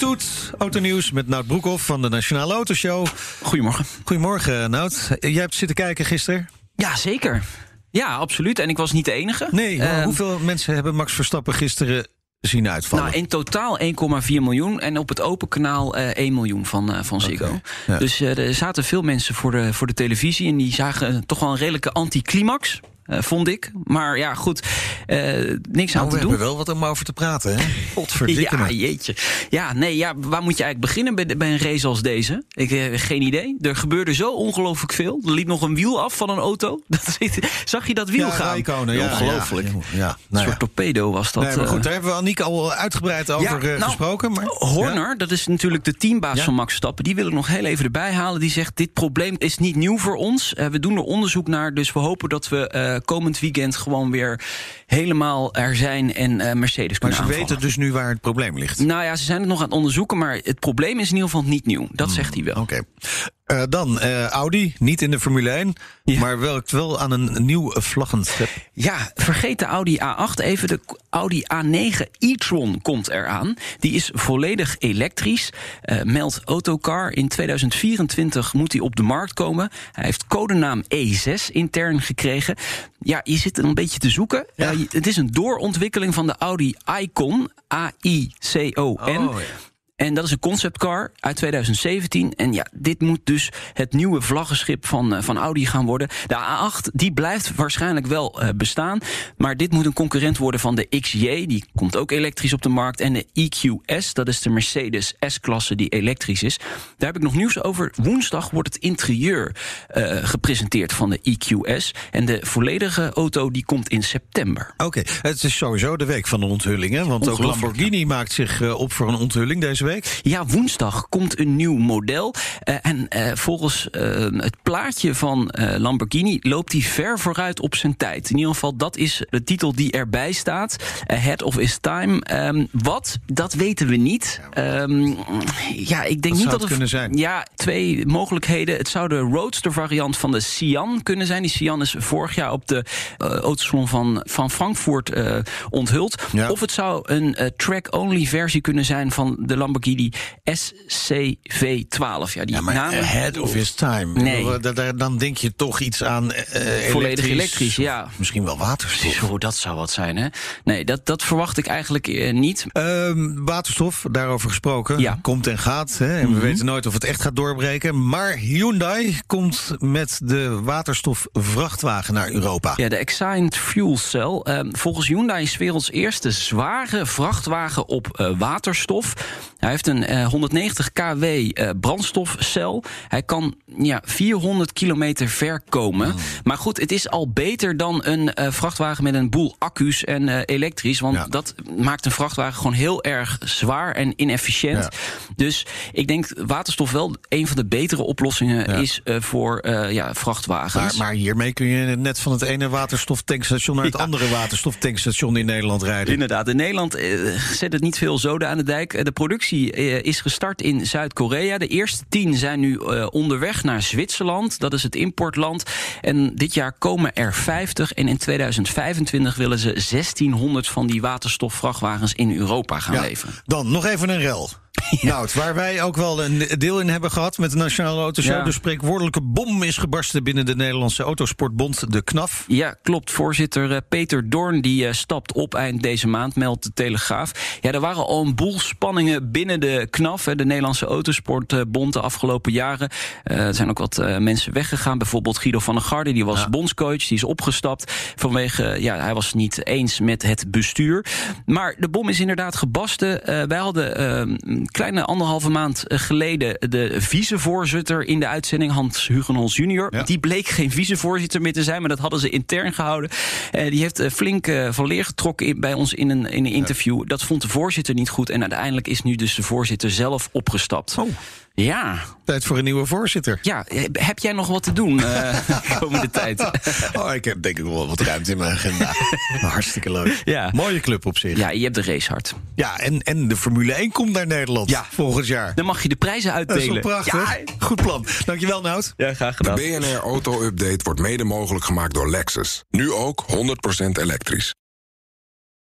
Toet autonieuws met Nout Broekhoff van de Nationale Autoshow. Goedemorgen. Goedemorgen, Nout. Jij hebt zitten kijken gisteren? Ja, zeker. Ja, absoluut. En ik was niet de enige. Nee, Ehm, hoeveel mensen hebben Max Verstappen gisteren zien uitvallen? Nou, in totaal 1,4 miljoen. En op het open kanaal eh 1 miljoen van, eh, van Ziggo. Ja. Dus eh, er zaten veel mensen voor de, voor de televisie. En die zagen toch wel een redelijke anticlimax. Eh, vond ik. Maar ja, goed. eh, niks Nou, aan we te doen. hebben wel wat om over te praten, hè? Ja, jeetje. Ja, nee, ja, waar moet je eigenlijk beginnen bij, bij een race als deze? Ik heb geen idee. Er gebeurde zo ongelooflijk veel. Er liep nog een wiel af van een auto. Dat, zag je dat wiel Ja, gaan? Rijkonen, ja, Ongelooflijk. Ja, ja, Een nou soort torpedo was dat. Nee, maar goed, eh. daar hebben we Aniek al uitgebreid over eh, nou, gesproken. Maar, Horner, dat is natuurlijk de teambaas van Max Stappen. Die wil ik nog heel even erbij halen. Die zegt: Dit probleem is niet nieuw voor ons. Eh, we doen er onderzoek naar. Dus we hopen dat we eh, komend weekend gewoon weer helemaal er zijn en eh, Mercedes maar kunnen ze aanvallen. weten dus nu waar het probleem ligt. Nou ja, ze zijn het nog aan het onderzoeken. Maar het probleem is in ieder geval niet nieuw. Dat zegt hij wel. Oké. Eh, dan eh, Audi, niet in de Formule 1, Ja. maar werkt wel aan een nieuw vlaggend schep. Ja, vergeet de Audi A8 even. De Audi A9 e-tron komt eraan. Die is volledig elektrisch. Eh meldt Autocar. In 2024 moet hij op de markt komen. Hij heeft codenaam E6 intern gekregen. Ja, je zit er een beetje te zoeken. Ja. Het is een doorontwikkeling van de Audi Icon. A-I-C-O-N. Oh, ja. En dat is een conceptcar uit 2017. En ja, dit moet dus het nieuwe vlaggenschip van, eh, van Audi gaan worden. De A8 die blijft waarschijnlijk wel eh, bestaan. Maar dit moet een concurrent worden van de XJ. Die komt ook elektrisch op de markt. En de EQS, dat is de Mercedes S-klasse die elektrisch is. Daar heb ik nog nieuws over. Woensdag wordt het interieur eh, gepresenteerd van de EQS. En de volledige auto die komt in september. Oké, het is sowieso de week van de onthullingen. Want ook Lamborghini maakt zich op voor een onthulling deze week. Ja, woensdag komt een nieuw model. Eh, en eh, volgens eh, het plaatje van Lamborghini loopt hij ver vooruit op zijn tijd. In ieder geval, dat is de titel die erbij staat. Ahead of his time. Ehm, wat? Dat weten we niet. Ehm, ja, ik denk niet dat het kunnen zijn? Ja, twee mogelijkheden. Het zou de Roadster variant van de Sian kunnen zijn. Die Sian is vorig jaar op de autosalon van, van Frankfurt onthuld. Ja. Of het zou een track-only versie kunnen zijn van de Lamborghini SCV12. Ja, die Ja, maar namen- ahead of his time. Nee. Dan denk je toch iets aan eh, Volledig elektrisch, ja. Misschien wel waterstof. Zo, dat zou wat zijn, hè? Nee, dat, dat verwacht ik eigenlijk eh, niet. Ehm, waterstof, daarover gesproken. Ja. Komt en gaat. Hè, en we weten nooit of het echt gaat doorbreken. Maar Hyundai komt met de waterstofvrachtwagen naar Europa. Ja, de Excited Fuel Cell. Eh, volgens Hyundai is werelds eerste zware vrachtwagen op waterstof. Hij heeft een eh, 190 kW eh, brandstofcel. Hij kan ja, 400 kilometer ver komen. Maar goed, het is al beter dan een eh, vrachtwagen met een boel accu's en eh, elektrisch. Want Ja. dat maakt een vrachtwagen gewoon heel erg zwaar en inefficiënt. Ja. Dus ik denk waterstof wel een van de betere oplossingen Ja. is eh, voor eh, ja, vrachtwagens. Maar, maar hiermee kun je net van het ene waterstoftankstation naar het andere waterstoftankstation in Nederland rijden. Inderdaad, in Nederland eh, zet het niet veel zoden aan de dijk. Eh, De productie eh, is gestart in Zuid-Korea. De eerste tien zijn nu eh, onderweg naar Zwitserland. Dat is het importland. En dit jaar komen er 50. En in 2025 willen ze 1600 van die waterstofvrachtwagens in Europa gaan Ja. leveren. Dan nog even een rel. Nou, waar wij ook wel een deel in hebben gehad met de Nationale Autoshow. Ja. De spreekwoordelijke bom is gebarsten binnen de Nederlandse Autosportbond, de KNAF. Ja, klopt. Voorzitter eh, Peter Doorn die eh, stapt op eind deze maand, meldt de Telegraaf. Ja, er waren al een boel spanningen binnen de KNAF, de Nederlandse Autosportbond, de afgelopen jaren. Eh, er zijn ook wat mensen weggegaan. Bijvoorbeeld Guido van der Garde, die was bondscoach, die is opgestapt vanwege, ja, hij was niet eens met het bestuur. Maar de bom is inderdaad gebarsten. Wij hadden eh, een kleine anderhalve maand eh, geleden de vicevoorzitter in de uitzending, Hans Hugenholz junior. Ja. Die bleek geen vicevoorzitter meer te zijn, maar dat hadden ze intern gehouden. Eh, die heeft eh, flink van leer getrokken in, bij ons in een, in een interview. Dat vond de voorzitter niet goed. En uiteindelijk is nu dus de voorzitter zelf opgestapt. Oh. Ja. Tijd voor een nieuwe voorzitter. Ja, heb jij nog wat te doen uh, de komende tijd? oh, ik heb denk ik wel wat ruimte in mijn agenda. Hartstikke leuk. Ja. Mooie club op zich. Ja, je hebt de racehard. Ja, en, en de Formule 1 komt naar Nederland ja. volgend jaar. Dan mag je de prijzen uitdelen. Dat is prachtig. Ja. Goed plan. Dankjewel, Nout. Ja, graag gedaan. De BNR Auto Update wordt mede mogelijk gemaakt door Lexus. Nu ook 100% elektrisch.